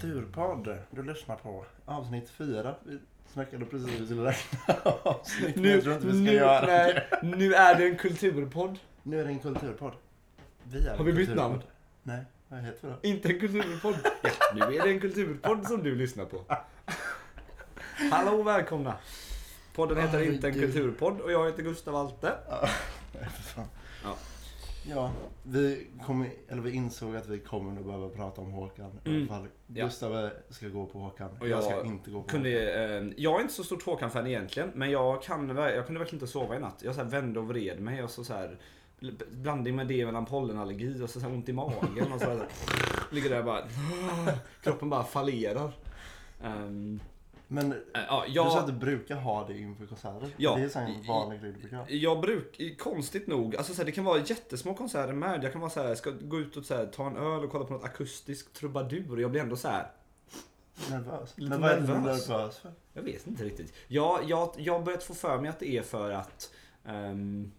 kulturpodd du lyssnar på. Avsnitt fyra. Vi snackade precis om räkna avsnitt. Nu, jag tror inte vi ska nu, göra nej, det. nu är det en kulturpodd. Nu är det en kulturpodd. Vi är Har vi bytt namn? Nej, vad heter vi då? Inte en kulturpodd. Ja, nu är det en kulturpodd som du lyssnar på. Hallå och välkomna. Podden heter Oj, inte en gud. kulturpodd och jag heter Gustav Alte. Nej, för fan. Ja. Ja, vi, kom, eller vi insåg att vi kommer nog behöva prata om Håkan. I Mm. alla fall. Ja. Gustav ska gå på Håkan. Och jag, jag ska inte gå på Kunde, Håkan. eh, jag är inte så stort Håkan-fan egentligen, men jag, kan, jag kunde verkligen inte sova i natt. Jag så här vände och vred mig och så, så här blandning med det mellan pollenallergi och så, så här ont i magen och så här, ligger där och bara kroppen bara fallerar. Ehm, Men eh, ja, du sa att jag, du brukar ha det inför konserter. Ja. Det är en vanlig grej du brukar ha. jag brukar, konstigt nog, alltså så här, det kan vara jättesmå konserter med. Jag kan vara så här, ska gå ut och så här, ta en öl och kolla på något akustisk trubadur och jag blir ändå så här. Nervös. Lite Men vad är du nervös. nervös för? Jag vet inte riktigt. Jag, jag, jag har börjat få för mig att det är för att ehm,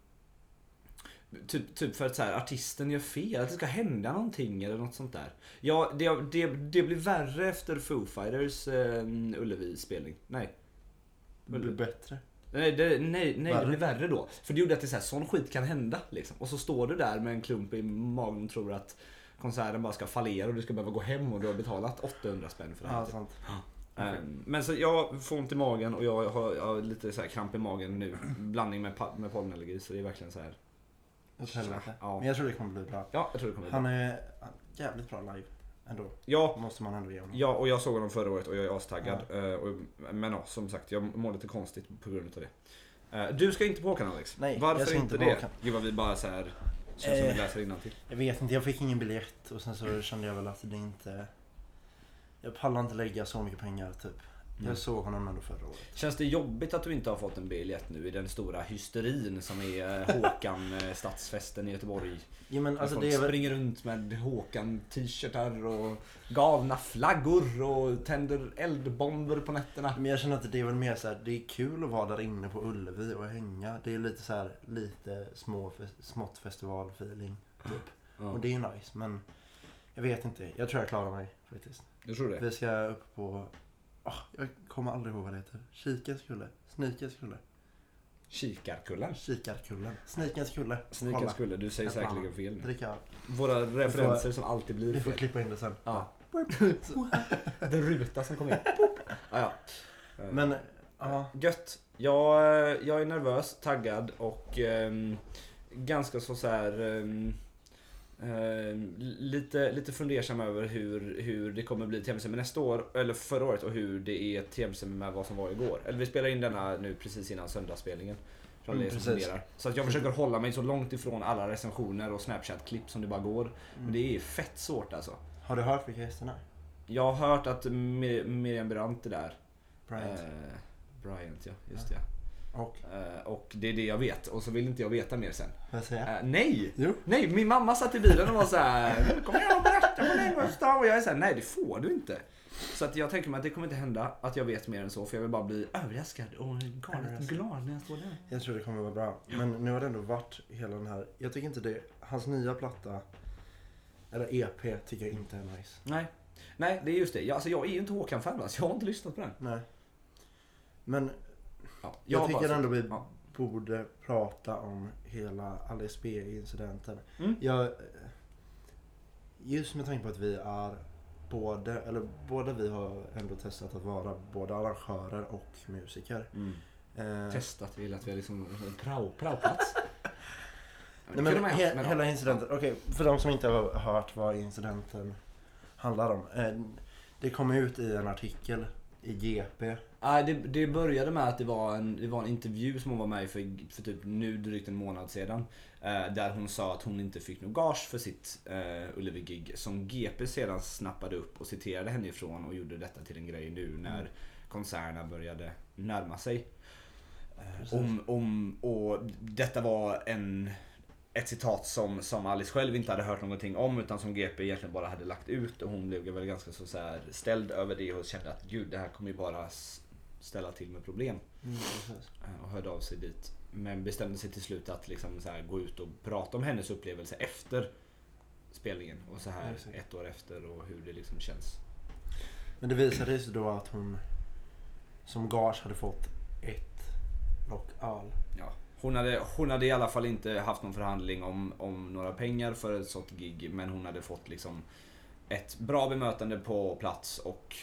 Typ, typ för att så här, artisten gör fel, att det ska hända någonting eller något sånt där. Ja, det, det, det blir värre efter Foo Fighters eh, Ullevi-spelning. Nej. Det blir bättre. Nej, det, nej, nej Värre? det blir värre då. För det gjorde att det är så här, sån skit kan hända. Liksom. Och så står du där med en klump i magen och tror att konserten bara ska fallera och du ska behöva gå hem och du har betalat 800 spänn för det. här, Ja, typ. sant. Ehm, Men så jag får ont i magen och jag har, jag har lite så här kramp i magen nu. Blandning med, med pollenallergi så det är verkligen så här. Åt helvete. Ja. Men jag tror det kommer bli bra. Ja, jag tror det kommer bli Han bra. är jävligt bra live. Ändå. Ja, Måste man ändå ge honom. ja, och jag såg honom förra året och jag är astaggad. Eh, och, men ja, som sagt, jag mår lite konstigt på grund av det. Eh, Du ska inte på Håkan Alex. Nej, Varför jag ska inte inte det? Håkan. Gud vad vi bara så här känns som Eh. vi läser innantill. Jag vet inte, jag fick ingen biljett och sen så kände jag väl att det inte... Jag pallar inte lägga så mycket pengar typ. Mm. Jag såg honom ändå förra året. Känns det jobbigt att du inte har fått en biljett nu i den stora hysterin som är eh, Håkan eh, stadsfesten i Göteborg? Ja men Alltså folk det är springer runt med Håkan t-shirtar och galna flaggor och tänder eldbomber på nätterna. Men jag känner att det är väl mer så här, det är kul att vara där inne på Ullevi och hänga. Det är lite så här, lite små, smått festivalfeeling typ. Ja. Och det är ju nice men jag vet inte. Jag tror jag klarar mig faktiskt. Jag tror det. Vi ska upp på... åh, jag kommer aldrig ihåg vad det heter. Kikens kulle. Snikens kulle. Kikarkullen. Kikarkullen. Snikens kulle. Sniken Kolla. skulle, du säger säkerligen fel nu. Dricka. Våra referenser som alltid Vi blir får fel. klippa in det sen. Ja. Den ruta som kom in. Ah, ja. Eh, Men, ja. Gött. Jag, eh, jag är nervös, taggad och ehm, ganska så, så här, ehm, ehm, lite, lite fundersam över hur, hur det kommer bli TMC med nästa år, eller förra året och hur det är TMC med vad som var igår. Eller vi spelar in denna nu precis innan söndagsspelningen. Mm, det precis. Så att jag försöker hålla mig så långt ifrån alla recensioner och Snapchat-klipp som det bara går. Men det är fett svårt alltså. Har du hört vilka gästerna är? Jag har hört att Mir- Miriam Brandt är där. Bryant. Eh, Bryant ja, just det. Och, Eh, och det är det jag vet. Och så vill inte jag veta mer sen. säger jag? Eh, nej! Jo. Nej, min mamma satt i bilen och var så här. "Nu kommer jag och berätta för dig Gustav. Och jag är så här, nej det får du inte. Så att jag tänker mig att det kommer inte hända att jag vet mer än så. För jag vill bara bli överraskad och galet glad när jag står där. Jag tror det kommer vara bra. Men nu har det ändå varit hela den här... Jag tycker inte det... Hans nya platta, eller EP, tycker jag inte är nice. Nej. Nej, det är just det. Jag, alltså, jag är ju inte Håkan-fan va, så jag har inte lyssnat på den. Nej. Men Ja, jag, har tycker bara- ändå vi ja. borde prata om hela Alice B-incidenten. Mm. Jag, just med tanke på att vi är både, eller båda vi har ändå testat att vara både arrangörer och musiker. Mm. Eh, Testat, vill att vi har liksom prao, praoplats. Nej, men he, hela incidenten, okej för de som inte har hört vad incidenten handlar om. Eh, det kom ut i en artikel i GP. Nej, det, det började med att det var, en, det var en intervju som hon var med i för, för typ nu drygt en månad sedan. Eh, där hon sa att hon inte fick något gage för sitt eh, Ullevi-gig. Som GP sedan snappade upp och citerade henne ifrån och gjorde detta till en grej nu när Mm. konserterna började närma sig. Eh, Precis. om, om, och detta var en, ett citat som, som Alice själv inte hade hört någonting om utan som GP egentligen bara hade lagt ut och hon blev väl ganska så, så här ställd över det och kände att gud det här kommer ju bara ställa till med problem. Mm. Eh, Och hörde av sig dit. Men bestämde sig till slut att liksom så här gå ut och prata om hennes upplevelse efter spelningen och så här Exakt. ett år efter och hur det liksom känns. Men det visade sig då att hon som gage hade fått ett lock öl. Ja. Hon hade, hon hade i alla fall inte haft någon förhandling om, om några pengar för ett sånt gig. Men hon hade fått liksom ett bra bemötande på plats och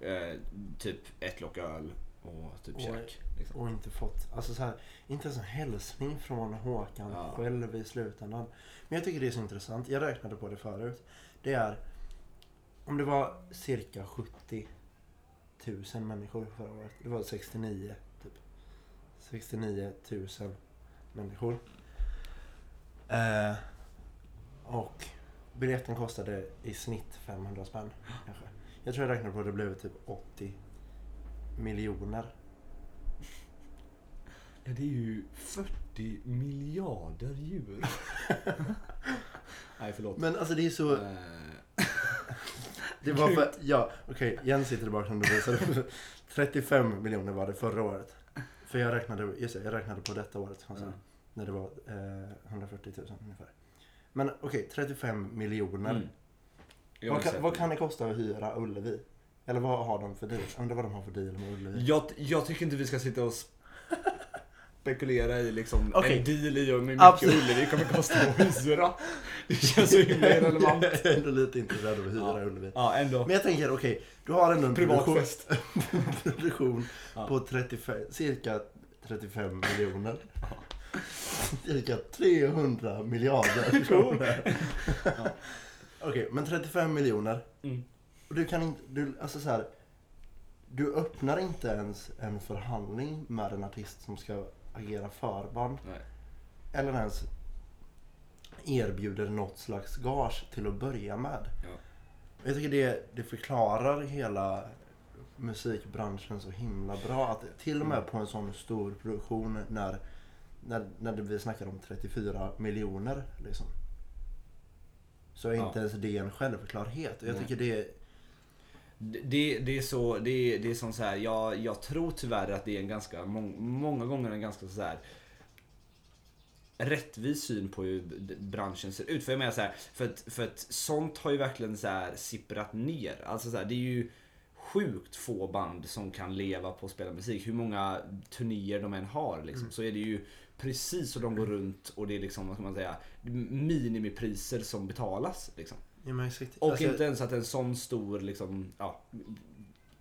eh, typ ett lock öl och typ käk. Liksom. Och inte fått, alltså så här, inte ens en hälsning från Håkan ja. själv i slutändan. Men jag tycker det är så intressant. Jag räknade på det förut. Det är om det var cirka 70 000 människor förra året. Det var 69 typ. 69 000 människor. Eh, och biljetten kostade i snitt 500 spänn. Kanske. Jag tror jag räknade på att det blev typ 80 miljoner. Ja, det är ju 40 miljarder djur. Nej, förlåt. Men alltså det är så... Uh... det var för... Ja, okej. Okay, Jens sitter tillbaka som du visade. 35 miljoner var det förra året. För jag räknade, just det, jag räknade på detta året. Alltså, mm. När det var eh, 140 000 ungefär. Men okej, okay, 35 miljoner. Mm. Vad, kan, vad kan det kosta att hyra Ullevi? Eller vad har de för deal? Undrar vad de har för deal med Ullevi. Jag, jag tycker inte vi ska sitta och spekulera i liksom okay. en deal i hur mycket. Ullevi kommer kosta att hyra. Det känns så himla irrelevant. Jag är ändå lite intresserad av att hyra ja. Ullevi. Ja, ändå. Men jag tänker, okej, okay, du har ändå en produktion, produktion ja. på 35, cirka 35 miljoner. Ja. Cirka 300 miljarder kronor. ja. Okej, okay, men 35 miljoner. Mm. Och du kan inte, du, alltså så här, du öppnar inte ens en förhandling med en artist som ska agera förband. Nej. Eller ens erbjuder något slags gage till att börja med. Ja. Jag tycker det, det förklarar hela musikbranschen så himla bra. Att till och med mm. på en sån stor produktion när, när, när vi snackar om 34 miljoner liksom. Så är ja. inte ens det en självklarhet. Jag tycker det det, det är så, det, det är som så här, jag, jag tror tyvärr att det är en ganska, må, många gånger en ganska så här rättvis syn på hur branschen ser ut. För jag menar så här, för att, för att sånt har ju verkligen så här sipprat ner. Alltså så här, det är ju sjukt få band som kan leva på att spela musik. Hur många turnéer de än har liksom, mm. så är det ju precis så de går runt och det är liksom, vad ska man säga, minimipriser som betalas. Liksom. Ja, och alltså... inte ens att en sån stor liksom, ja,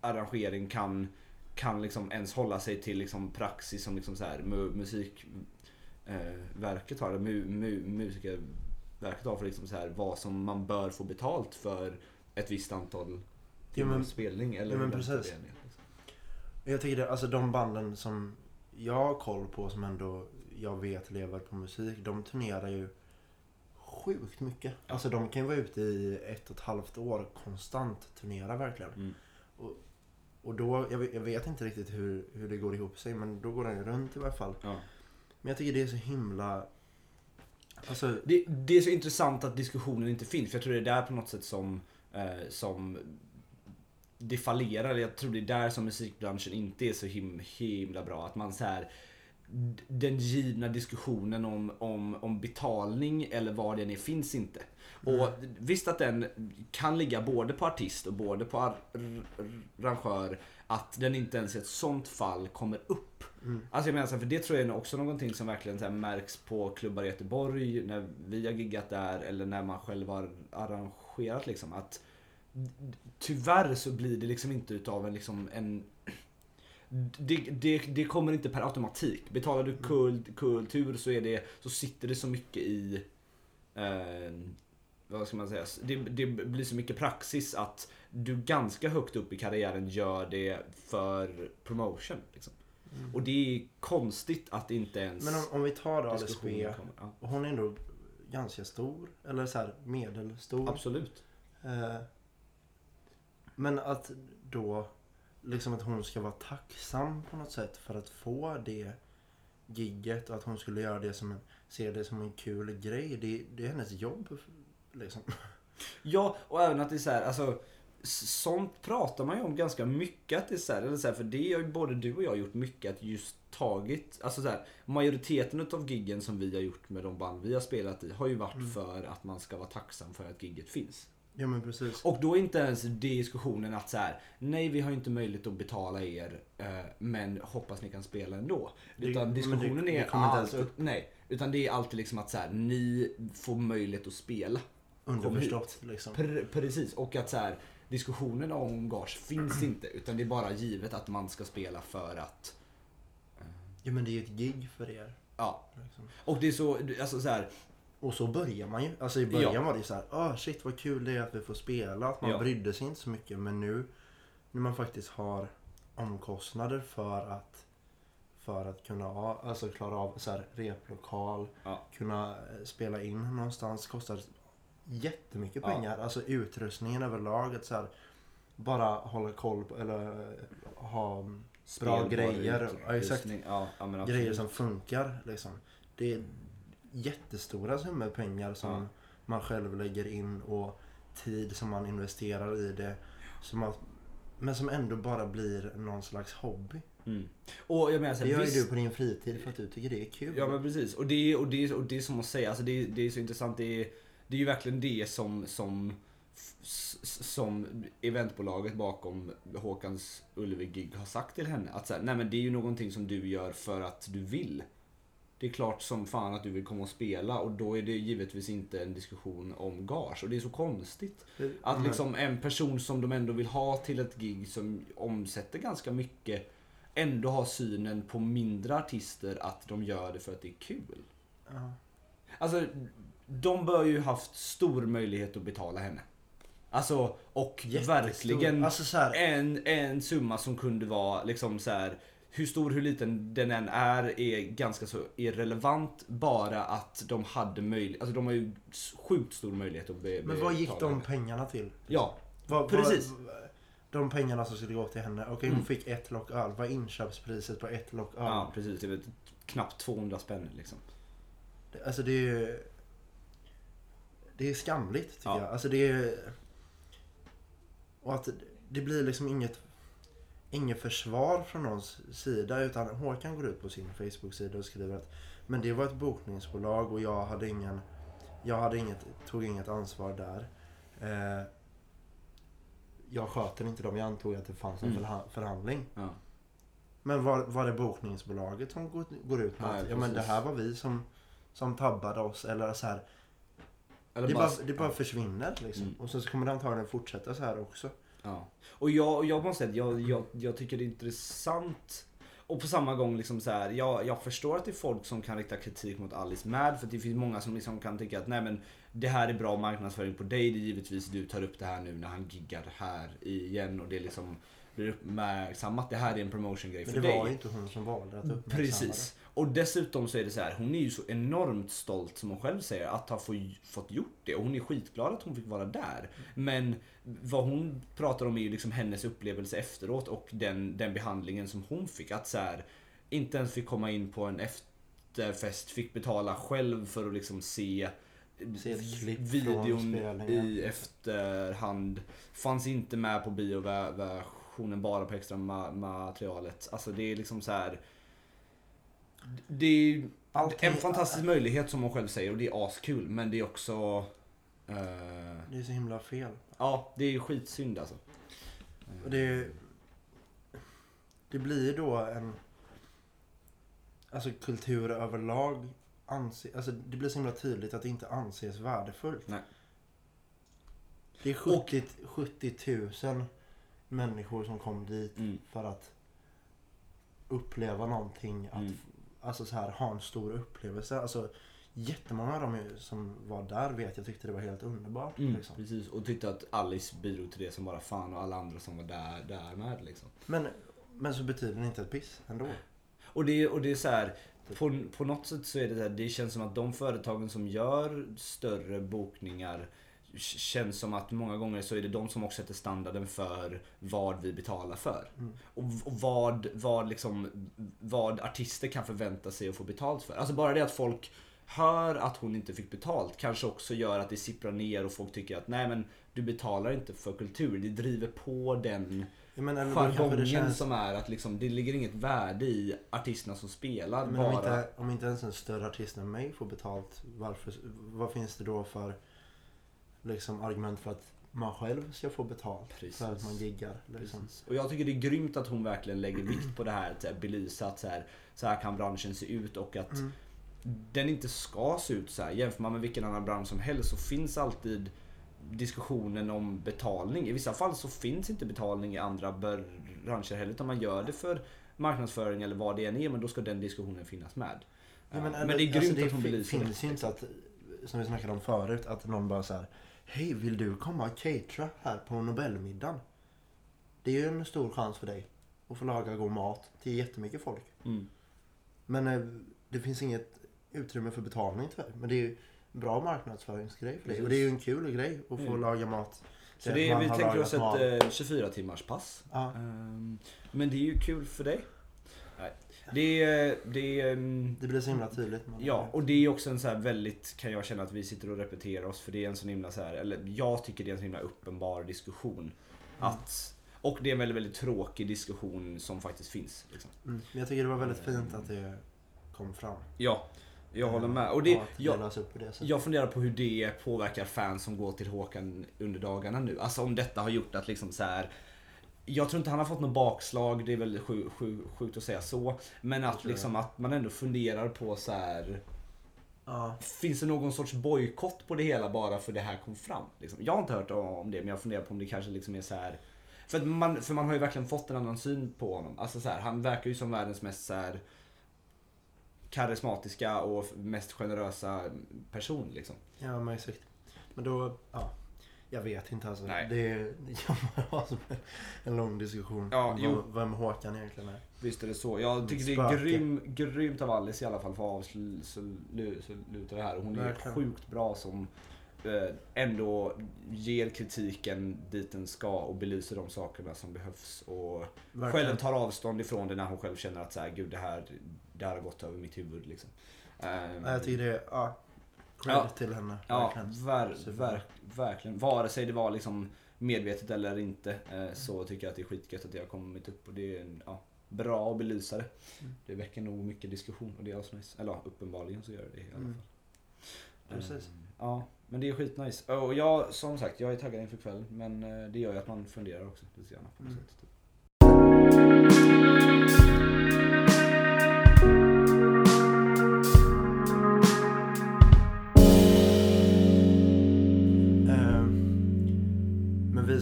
arrangering kan, kan liksom ens hålla sig till liksom praxis som liksom så här, mu musikverket eh, har, mu mu musikerverket har för liksom så här, vad som man bör få betalt för ett visst antal timmar ja, spelning. Eller ja, men precis. liksom. Jag tycker det, alltså de banden som jag har koll på som ändå jag vet lever på musik, de turnerar ju sjukt mycket. Ja. Alltså de kan ju vara ute i ett och ett halvt år konstant turnera verkligen. Mm. Och, och då, jag vet, jag vet, inte riktigt hur, hur det går ihop sig men då går den runt i varje fall. Ja. Men jag tycker det är så himla... Alltså... Det, det, är så intressant att diskussionen inte finns för jag tror det är där på något sätt som, eh, som det fallerar. Jag tror det är där som musikbranschen inte är så him, himla bra. Att man så här den givna diskussionen om, om, om betalning eller vad det är finns inte. Mm. Och visst att den kan ligga både på artist och både på arrangör att den inte ens i ett sånt fall kommer upp. Mm. Alltså jag menar för det tror jag är också någonting som verkligen så märks på klubbar i Göteborg när vi har giggat där eller när man själv har arrangerat liksom att Tyvärr så blir det liksom inte utav en, liksom en det, det, det kommer inte per automatik. Betalar du kult, kultur så, är det, så sitter det så mycket i eh, vad ska man säga? Det, det, blir så mycket praxis att du ganska högt upp i karriären gör det för promotion. Liksom. Mm. Och det är konstigt att inte ens... Men om, om vi tar Alice B. Ja. Hon är ändå ganska stor. Eller så här medelstor. Absolut. Eh, men att då liksom att hon ska vara tacksam på något sätt för att få det gigget och att hon skulle göra det som en, se det som en kul grej. Det, det är hennes jobb liksom. Ja, och även att det är så här, alltså sånt pratar man ju om ganska mycket. Att det är så här, eller så här, för det har ju både du och jag gjort mycket att just tagit, alltså så här, majoriteten av giggen som vi har gjort med de band vi har spelat i har ju varit mm. för att man ska vara tacksam för att gigget finns. Ja men precis. Och då är inte ens diskussionen att så här, nej vi har inte möjlighet att betala er, eh, men hoppas ni kan spela ändå. Det- Utan men diskussionen det- det är upp. nej, utan det är alltid liksom att så här, ni får möjlighet att spela. Underförstått liksom. Pre- precis, och att så här, diskussionen om gage finns inte, utan det är bara givet att man ska spela för att, Ja men det är ju ett gig för er. ja. Liksom. Och det är så, alltså så här, Och så börjar man ju. Alltså i början Ja. var det ju så här, ah shit vad kul det är att vi får spela. Att man Ja. brydde sig inte så mycket. Men nu när man faktiskt har omkostnader för att för att kunna alltså klara av så här, replokal, Ja. kunna eh, spela in någonstans kostar jättemycket Ja. pengar. Alltså utrustningen överlag. Att så här, bara hålla koll på eller eh, ha Bra spelbar grejer. Ja, exakt. Ja, ja, grejer som funkar. Liksom. Det jättestora summor pengar som Ja. man själv lägger in och tid som man investerar i det. Som att, men som ändå bara blir någon slags hobby. Mm. Och jag menar så Det här, gör ju du på din fritid för att du tycker det är kul. Ja men precis. Och det, är- och det, är- och det är som att säga, alltså det, är- det är så intressant. Det är, det är ju verkligen det som, som, som eventbolaget bakom Håkans Ullevi-gig har sagt till henne. Att så här, nej men det är ju någonting som du gör för att du vill. Det är klart som fan att du vill komma och spela och då är det givetvis inte en diskussion om gage. Och det är så konstigt. Att liksom en person som de ändå vill ha till ett gig som omsätter ganska mycket ändå har synen på mindre artister att de gör det för att det är kul. Alltså, de bör ju haft stor möjlighet att betala henne. Alltså, och Jättestor. verkligen Alltså en, en summa som kunde vara liksom så här. Hur stor, hur liten den än är, är ganska så irrelevant. Bara att de hade möjlighet, alltså de har ju sjukt stor möjlighet att be, men vad gick betala de henne. pengarna till? Ja, Vad, Precis. Vad, de pengarna som skulle gå till henne. Okej Mm. hon fick ett lock öl. Vad är inköpspriset på ett lock öl? ja precis. Det är knappt 200 spänn liksom. Alltså det är ju... Det är skamligt tycker Ja. jag. Alltså det är... Och att det blir liksom inget... Inget försvar från någons sida utan Håkan går ut på sin Facebook-sida och skriver att Men det var ett bokningsbolag och jag hade ingen... Jag hade inget, tog inget ansvar där. Eh, jag sköter inte dem. Jag antog att det fanns en Mm. förha- förhandling. Ja. Men var, var det bokningsbolaget som går, går ut med Nej, att ja, men det här var vi som, som tabbade oss eller så här. Eller Det bara, det bara ja. försvinner liksom. Mm. Och så kommer det antagligen fortsätta så här också. Ja. Och jag, jag måste säga jag, jag, jag tycker det är intressant. Och på samma gång liksom så här, jag, jag förstår att det är folk som kan rikta kritik mot Alice Mad för det finns många som liksom kan tycka att nej men det här är bra marknadsföring på dig. Det är givetvis du tar upp det här nu när han giggar här igen och det liksom blir uppmärksammat. Det här är en promotion grej Men för det dig. var ju inte hon som valde att uppmärksamma Precis. Och dessutom så är det så här, hon är ju så enormt stolt som hon själv säger att ha få, fått gjort det. Och hon är skitglad att hon fick vara där. Men vad hon pratar om är ju liksom hennes upplevelse efteråt och den, den behandlingen som hon fick. Att så här, inte ens fick komma in på en efterfest, fick betala själv för att liksom se videon i efterhand. Fanns inte med på bioversionen, bara på extra ma- materialet. Alltså det är liksom så här. Det är Allting- en fantastisk möjlighet som hon själv säger och det är askul men det är också... eh, Det är så himla fel. ja, det är skitsynd alltså. Och det, det blir då en... Alltså kultur överlag anse, alltså det blir så himla tydligt att det inte anses värdefullt. Nej. Det är 70, 70 000 människor som kom dit Mm. för att uppleva någonting. Att Mm. Alltså så här, ha en stor upplevelse. Alltså, jättemånga av dem som var där vet jag tyckte det var helt underbart. Mm, Liksom. Precis, och tyckte att Alice bidrog till det som bara fan och alla andra som var där, där med liksom. Men, men så betyder det inte ett piss ändå. Och det, och det är så här, på, på något sätt så är det så här, det känns som att de företagen som gör större bokningar känns som att många gånger så är det de som också sätter standarden för vad vi betalar för. Mm. Och, och vad, vad, liksom, vad artister kan förvänta sig att få betalt för. Alltså bara det att folk hör att hon inte fick betalt kanske också gör att det sipprar ner och folk tycker att nej men du betalar inte för kultur. Det driver på den jargongen känns... som är att liksom, det ligger inget värde i artisterna som spelar. Men bara... om inte, om inte ens en större artist än mig får betalt, varför, vad finns det då för liksom, argument för att man själv ska få betalt Precis. för att man giggar. Liksom. Och jag tycker det är grymt att hon verkligen lägger vikt på det här. Att belysa att så här, så här kan branschen se ut och att Mm. den inte ska se ut så här. Jämför man med vilken annan bransch som helst så finns alltid diskussionen om betalning. I vissa fall så finns inte betalning i andra branscher heller utan man gör det för marknadsföring eller vad det än är men då ska den diskussionen finnas med. Ja, men, eller- det är grymt alltså, det att hon belyser finns ju inte att, som vi snackade om förut, att någon bara så här. Hej, vill du komma och catera här på Nobelmiddagen? Det är ju en stor chans för dig att få laga god mat till jättemycket folk. Mm. Men eh, det finns inget utrymme för betalning tyvärr. Men det är ju en bra marknadsföringsgrej för dig. Och det är ju en kul grej att få Mm. laga mat. Så det vi tänker oss ett mat. eh, 24 timmars pass. Ja. Ehm, Men det är ju kul för dig. Nej. Det det ehm, Det blir så himla tydligt. Ja, och det är också en så här väldigt, kan jag känna att vi sitter och repeterar oss för det är en sån himla så här, eller jag tycker det är en sån himla uppenbar diskussion. Att, och det är en väldigt, väldigt tråkig diskussion som faktiskt finns. Liksom. Mm. Men jag tycker det var väldigt fint att det kom fram. Ja, jag håller med. Och det, jag, det jag funderar på hur det påverkar fans som går till Håkan under dagarna nu. Alltså om detta har gjort att liksom så här. Jag tror inte han har fått något bakslag, det är väl sju, sju, sjukt att säga så. Men att, liksom, att man ändå funderar på så här. Ja. Finns det någon sorts bojkott på det hela bara för det här kom fram? Liksom? Jag har inte hört om det men jag funderar på om det kanske liksom är så här. För, man, för man har ju verkligen fått en annan syn på honom. Alltså så här, han verkar ju som världens mest så här, karismatiska och mest generösa person. Liksom. Ja, men exakt. Men då, ja. Jag vet inte alltså. Nej. Det, det som en lång diskussion. Ja, om Vem Håkan egentligen är. Visst är det så. Jag tycker det är grym, grymt av Alice i alla fall för att avsluta det här. Hon är Verkligen. sjukt bra som eh, ändå ger kritiken dit den ska och belyser de sakerna som behövs. Och Verkligen. själv tar avstånd ifrån det när hon själv känner att så här, gud det här, det här har gått över mitt huvud. Liksom. Ehm, Ja, Jag tycker det är, ja. Cred Ja. till henne. Ja, verkligen. ver, ver, verkligen. Vare sig det var liksom medvetet eller inte eh, så tycker jag att det är skitgött att det har kommit upp och det är ja, bra att belysa det. Mm. Det väcker nog mycket diskussion och det är asnice. Eller ja, uppenbarligen så gör det i alla Mm. fall. Precis. Eh, Ja, men det är skitnice. Och jag, som sagt, jag är taggad inför kvällen men eh, det gör ju att man funderar också lite grann på något Mm. sätt. Typ.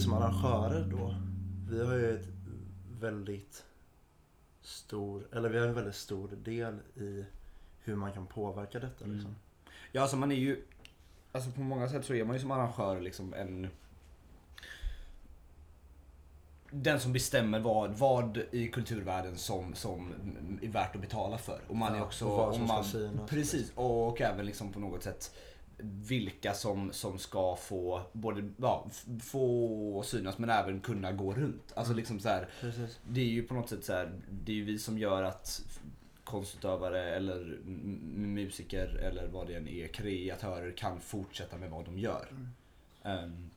Vi som arrangörer då. Vi har ju ett väldigt stor, eller vi har en väldigt stor del i hur man kan påverka detta Mm. liksom. Ja, alltså man är ju... Alltså på många sätt så är man ju som arrangör liksom en... Den som bestämmer vad, vad i kulturvärlden som, som är värt att betala för. Och man är Ja, också... och vad som och ska man, synas. Precis, och även liksom på något sätt vilka som, som ska få både ja, få synas men även kunna gå runt. Alltså Mm. liksom så här, det är ju på något sätt så här, det är ju vi som gör att konstutövare eller musiker eller vad det än är, kreatörer kan fortsätta med vad de gör. Mm. Ehm,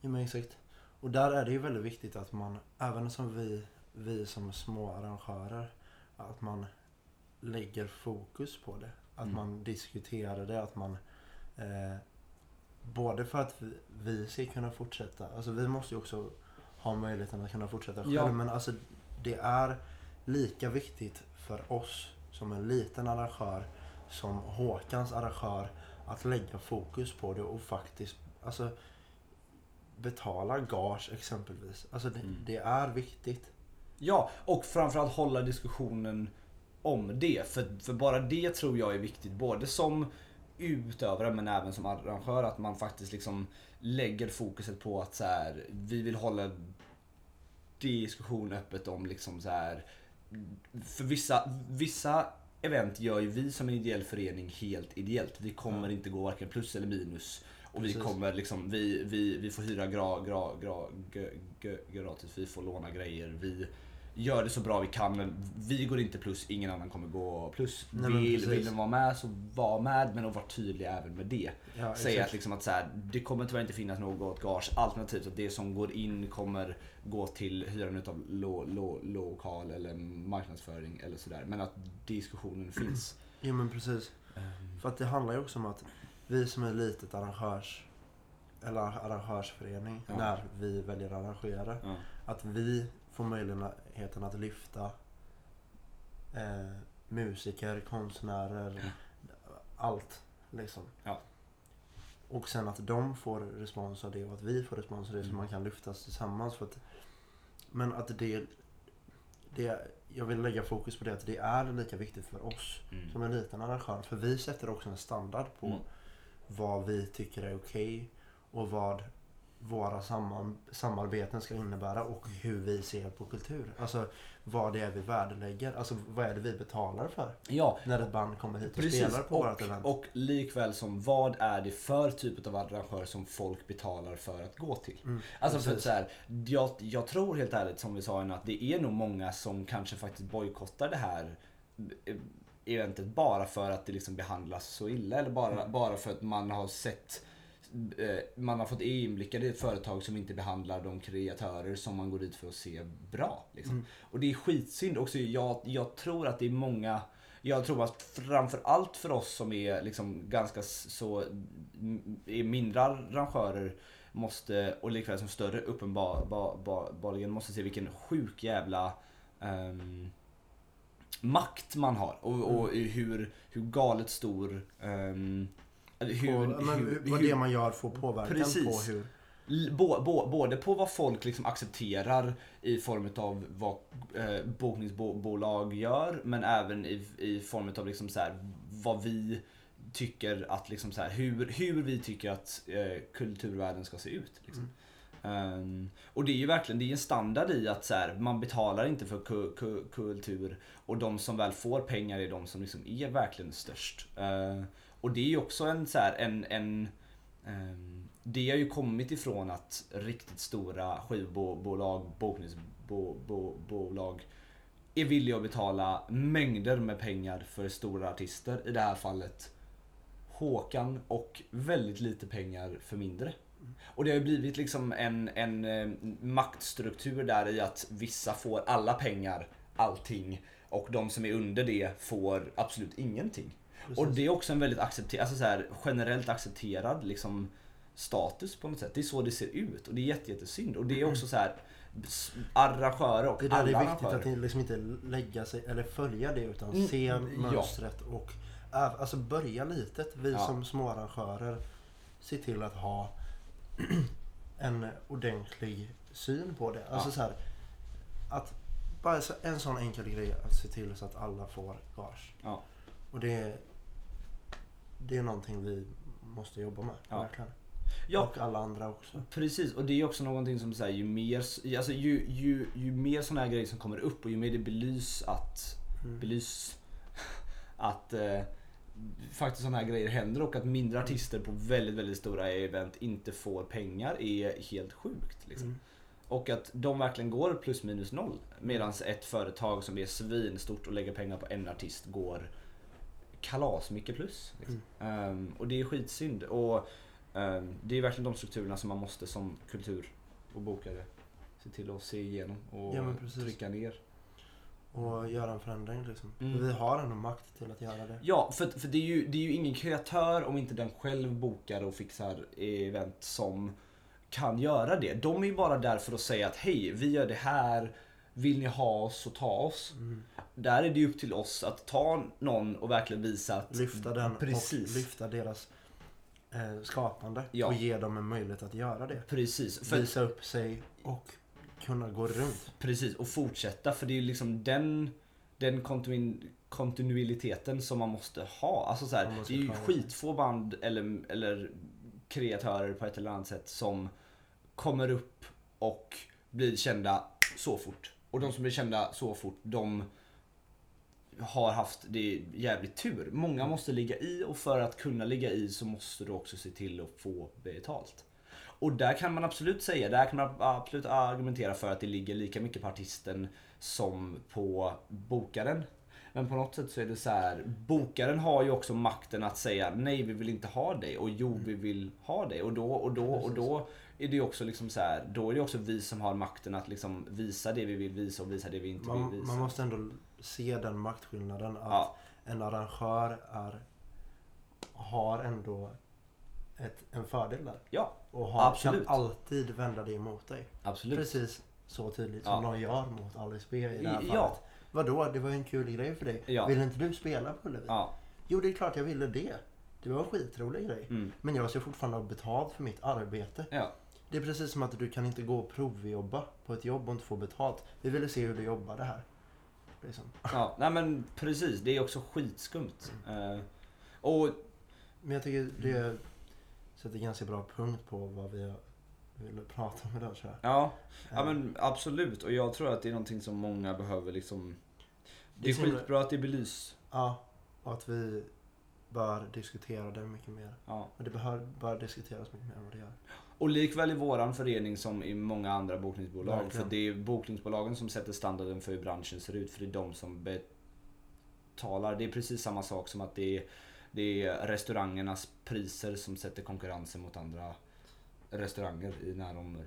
Ja men exakt. Och där är det ju väldigt viktigt att man, även som vi, vi som små arrangörer, att man lägger fokus på det. Att Mm. man diskuterar det, att man eh, Både för att vi, vi ska kunna fortsätta, alltså vi måste ju också ha möjligheten att kunna fortsätta själv. Ja. Men alltså det är lika viktigt för oss som en liten arrangör som Håkans arrangör att lägga fokus på det och faktiskt alltså, betala gage exempelvis. Alltså det, Mm. det är viktigt. ja, och framförallt hålla diskussionen om det. För, för bara det tror jag är viktigt, både som utövare men även som arrangör. Att man faktiskt liksom lägger fokuset på att så här, vi vill hålla diskussion öppet om liksom så här. För vissa, vissa event gör ju vi som en ideell förening helt ideellt. Vi kommer Ja. inte gå varken plus eller minus. Och vi kommer liksom, vi, vi, vi får hyra gra, gra, gra, gratis, vi får låna grejer. Vi gör det så bra vi kan men vi går inte plus, ingen annan kommer gå plus. Nej, vill, vill den vara med så var med men att vara tydlig även med det. Ja, Säga att, liksom att så här, det kommer tyvärr inte finnas något gage alternativt att det som går in kommer gå till hyran utav lo, lo, lokal eller marknadsföring eller sådär. Men att diskussionen finns. Jo men precis. För att det handlar ju också om att vi som är litet arrangörs eller arrangörsförening, Ja. när vi väljer att arrangera. Ja. Att vi får möjligheten att lyfta eh, musiker, konstnärer, allt liksom. Ja. Och sen att de får respons av det och att vi får respons av det så Mm. man kan lyftas tillsammans. För att, men att det, det, jag vill lägga fokus på det att det är lika viktigt för oss Mm. som en liten arrangör. För vi sätter också en standard på Mm. vad vi tycker är okej och vad våra samman, samarbeten ska innebära och hur vi ser på kultur. Alltså vad det är vi värdelägger. Alltså vad är det vi betalar för Ja, när ett band kommer hit och Precis, spelar på vårt event. och, och likväl som vad är det för typ av arrangör som folk betalar för att gå till? Mm, Alltså för att precis. så här, jag, jag tror helt ärligt som vi sa innan att det är nog många som kanske faktiskt bojkottar det här eh, eventet bara för att det liksom behandlas så illa eller bara, Mm. bara för att man har sett man har fått inblickar i ett företag som inte behandlar de kreatörer som man går dit för att se bra. Liksom. Mm. Och det är skitsynd också. Jag, jag tror att det är många jag tror att framför allt för oss som är liksom ganska så är mindre arrangörer måste, och likväl som större uppenbarligen måste se vilken sjuk jävla ehm, makt man har och, och hur, hur galet stor hur, och, men, vad hur, det man gör får påverkan Precis. på hur... L- Bå, bå, både på vad folk liksom accepterar i form av vad eh, bokningsbolag gör men även i, i form av liksom så här, vad vi tycker att liksom så här, hur, hur vi tycker att eh, kulturvärlden ska se ut. Liksom. Ehm, och det är ju verkligen det är en standard i att så här, man betalar inte för ku, ku, kultur och de som väl får pengar är de som liksom är verkligen störst. Eh, och det är ju också en så här, en, en um, det har ju kommit ifrån att riktigt stora skivbolag, bokningsbolag är villiga att betala mängder med pengar för stora artister. I det här fallet Håkan och väldigt lite pengar för mindre. Och det har ju blivit liksom en, en ehm, maktstruktur där i att vissa får alla pengar, allting och de som är under det får absolut ingenting. Precis. Och det är också en väldigt accepter, alltså så här, generellt accepterad liksom, status på något sätt. Det är så det ser ut och det är jätte, jättesynd. Och det är också så här arrangörer och Det är där alla det är viktigt arrangörer. att ni liksom inte lägga sig eller följa det utan Mm, se ja. mönstret och ä- alltså börja litet. Vi Ja. som små arrangörer ser till att ha en ordentlig syn på det. Alltså Ja. så här, att bara en sån enkel grej att se till så att alla får gage. Ja. Och det, det är någonting vi måste jobba med. Ja. Verkligen. Ja. Och alla andra också. Precis, och det är också någonting som säger ju mer, alltså ju, ju, ju mer sådana här grejer som kommer upp och ju mer det belys att, Mm. belys att eh, faktiskt sådana här grejer händer och att mindre artister på väldigt, väldigt stora event inte får pengar är helt sjukt. Liksom. Mm. Och att de verkligen går plus minus noll. Medan ett företag som är svinstort och lägger pengar på en artist går kalas mycket plus. Liksom. Ehm, och det är skitsynd. Och ehm, det är verkligen de strukturerna som man måste som kultur och bokare se till att se igenom och Ja, trycka ner. Och göra en förändring liksom. Mm. Vi har ändå makt till att göra det. Ja, för, för det, är ju, det är ju ingen kreatör om inte den själv bokar och fixar event som kan göra det. De är ju bara där för att säga att hej, vi gör det här. Vill ni ha oss så ta oss. Mm. Där är det ju upp till oss att ta någon och verkligen visa att lyfta den Precis. och lyfta deras eh, skapande Ja. och ge dem en möjlighet att göra det. Precis, för, Visa upp sig och kunna gå runt. precis, och fortsätta. För det är ju liksom den, den kontinu- kontinuiteten som man måste ha. Alltså så här, det är ju skitfå band eller, eller kreatörer på ett eller annat sätt som kommer upp och blir kända så fort. Och de som blir kända så fort, de har haft det jävligt tur. Många måste ligga i och för att kunna ligga i så måste du också se till att få betalt. Och där kan man absolut säga, där kan man absolut argumentera för att det ligger lika mycket på artisten som på bokaren. Men på något sätt så är det så här, bokaren har ju också makten att säga nej vi vill inte ha dig och jo vi vill ha dig. Och då och då och då är det ju också liksom så här, då är det också vi som har makten att liksom visa det vi vill visa och visa det vi inte Man, vill visa. man måste ändå se den maktskillnaden att Ja. en arrangör är, har ändå ett, en fördel där. Ja, Och har, absolut. kan alltid vända det emot dig. absolut. Precis så tydligt som Ja. de gör mot Alice B i det här fallet. Ja. Vadå, det var ju en kul grej för dig. Ja. Vill inte du spela på Ullevi? Ja. Jo, det är klart jag ville det. Det var en skitrolig grej. Mm. Men jag ska fortfarande ha betalt för mitt arbete. Ja. Det är precis som att du kan inte gå och provjobba på ett jobb och inte få betalt. Vi ville se hur du jobbade här. Liksom. ja. Nej men precis, det är också skitskumt. Eh, och Men jag tycker det sätter ganska bra punkt på vad vi ville prata om idag tror jag. ja, ja Eh, men absolut. Och jag tror att det är någonting som många behöver liksom. Det är skitbra att det belys. Ja, och att vi bör diskutera det mycket mer. Ja. Och det bör, bör diskuteras mycket mer än vad det gör. Och likväl i våran förening som i många andra bokningsbolag. Verkligen. För det är bokningsbolagen som sätter standarden för hur branschen ser ut. För det är de som betalar. Det är precis samma sak som att det är, det är restaurangernas priser som sätter konkurrensen mot andra restauranger i närområdena.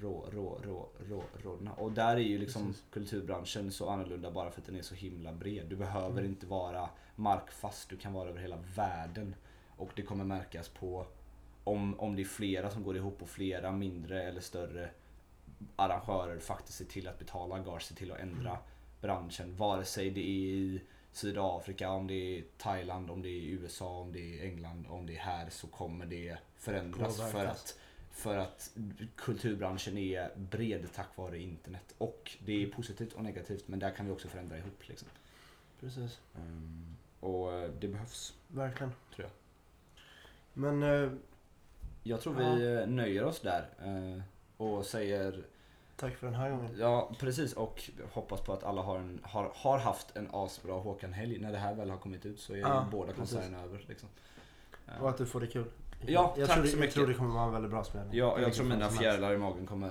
Rå, rå, rå, rå, rådena. Och där är ju liksom Precis. kulturbranschen så annorlunda bara för att den är så himla bred. Du behöver Mm. inte vara markfast, du kan vara över hela världen. Och det kommer märkas på om, om det är flera som går ihop och flera mindre eller större arrangörer faktiskt ser till att betala gage, ser till att ändra Mm. branschen. Vare sig det är i Sydafrika, om det är Thailand, om det är USA, om det är England, om det är här så kommer det förändras för att, för att kulturbranschen är bred tack vare internet. Och det är positivt och negativt men där kan vi också förändra ihop. Liksom. Precis, Ehm, och eh, det behövs, verkligen. tror jag. Men eh, Jag tror vi nöjer oss där eh, och säger tack för den här gången. Ja, precis. Och hoppas på att alla har, en, har, har haft en asbra Håkan-helg. När det här väl har kommit ut så är Ja, båda konserterna över. Liksom. Och att du får det kul. Ja, jag tack tror, så Jag mycket. tror det kommer vara en väldigt bra spelning. Ja, jag Vilken tror mina fjärilar i magen kommer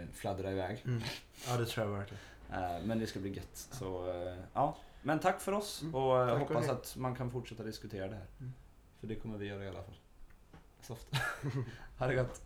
eh, fladdra iväg. Mm. Ja, det tror jag verkligen. Eh, men det ska bli gött. Så, eh, ja. Men tack för oss Mm. och Tack och hoppas hej. att man kan fortsätta diskutera det här. Mm. För det kommer vi göra i alla fall. Soft. ha det gott.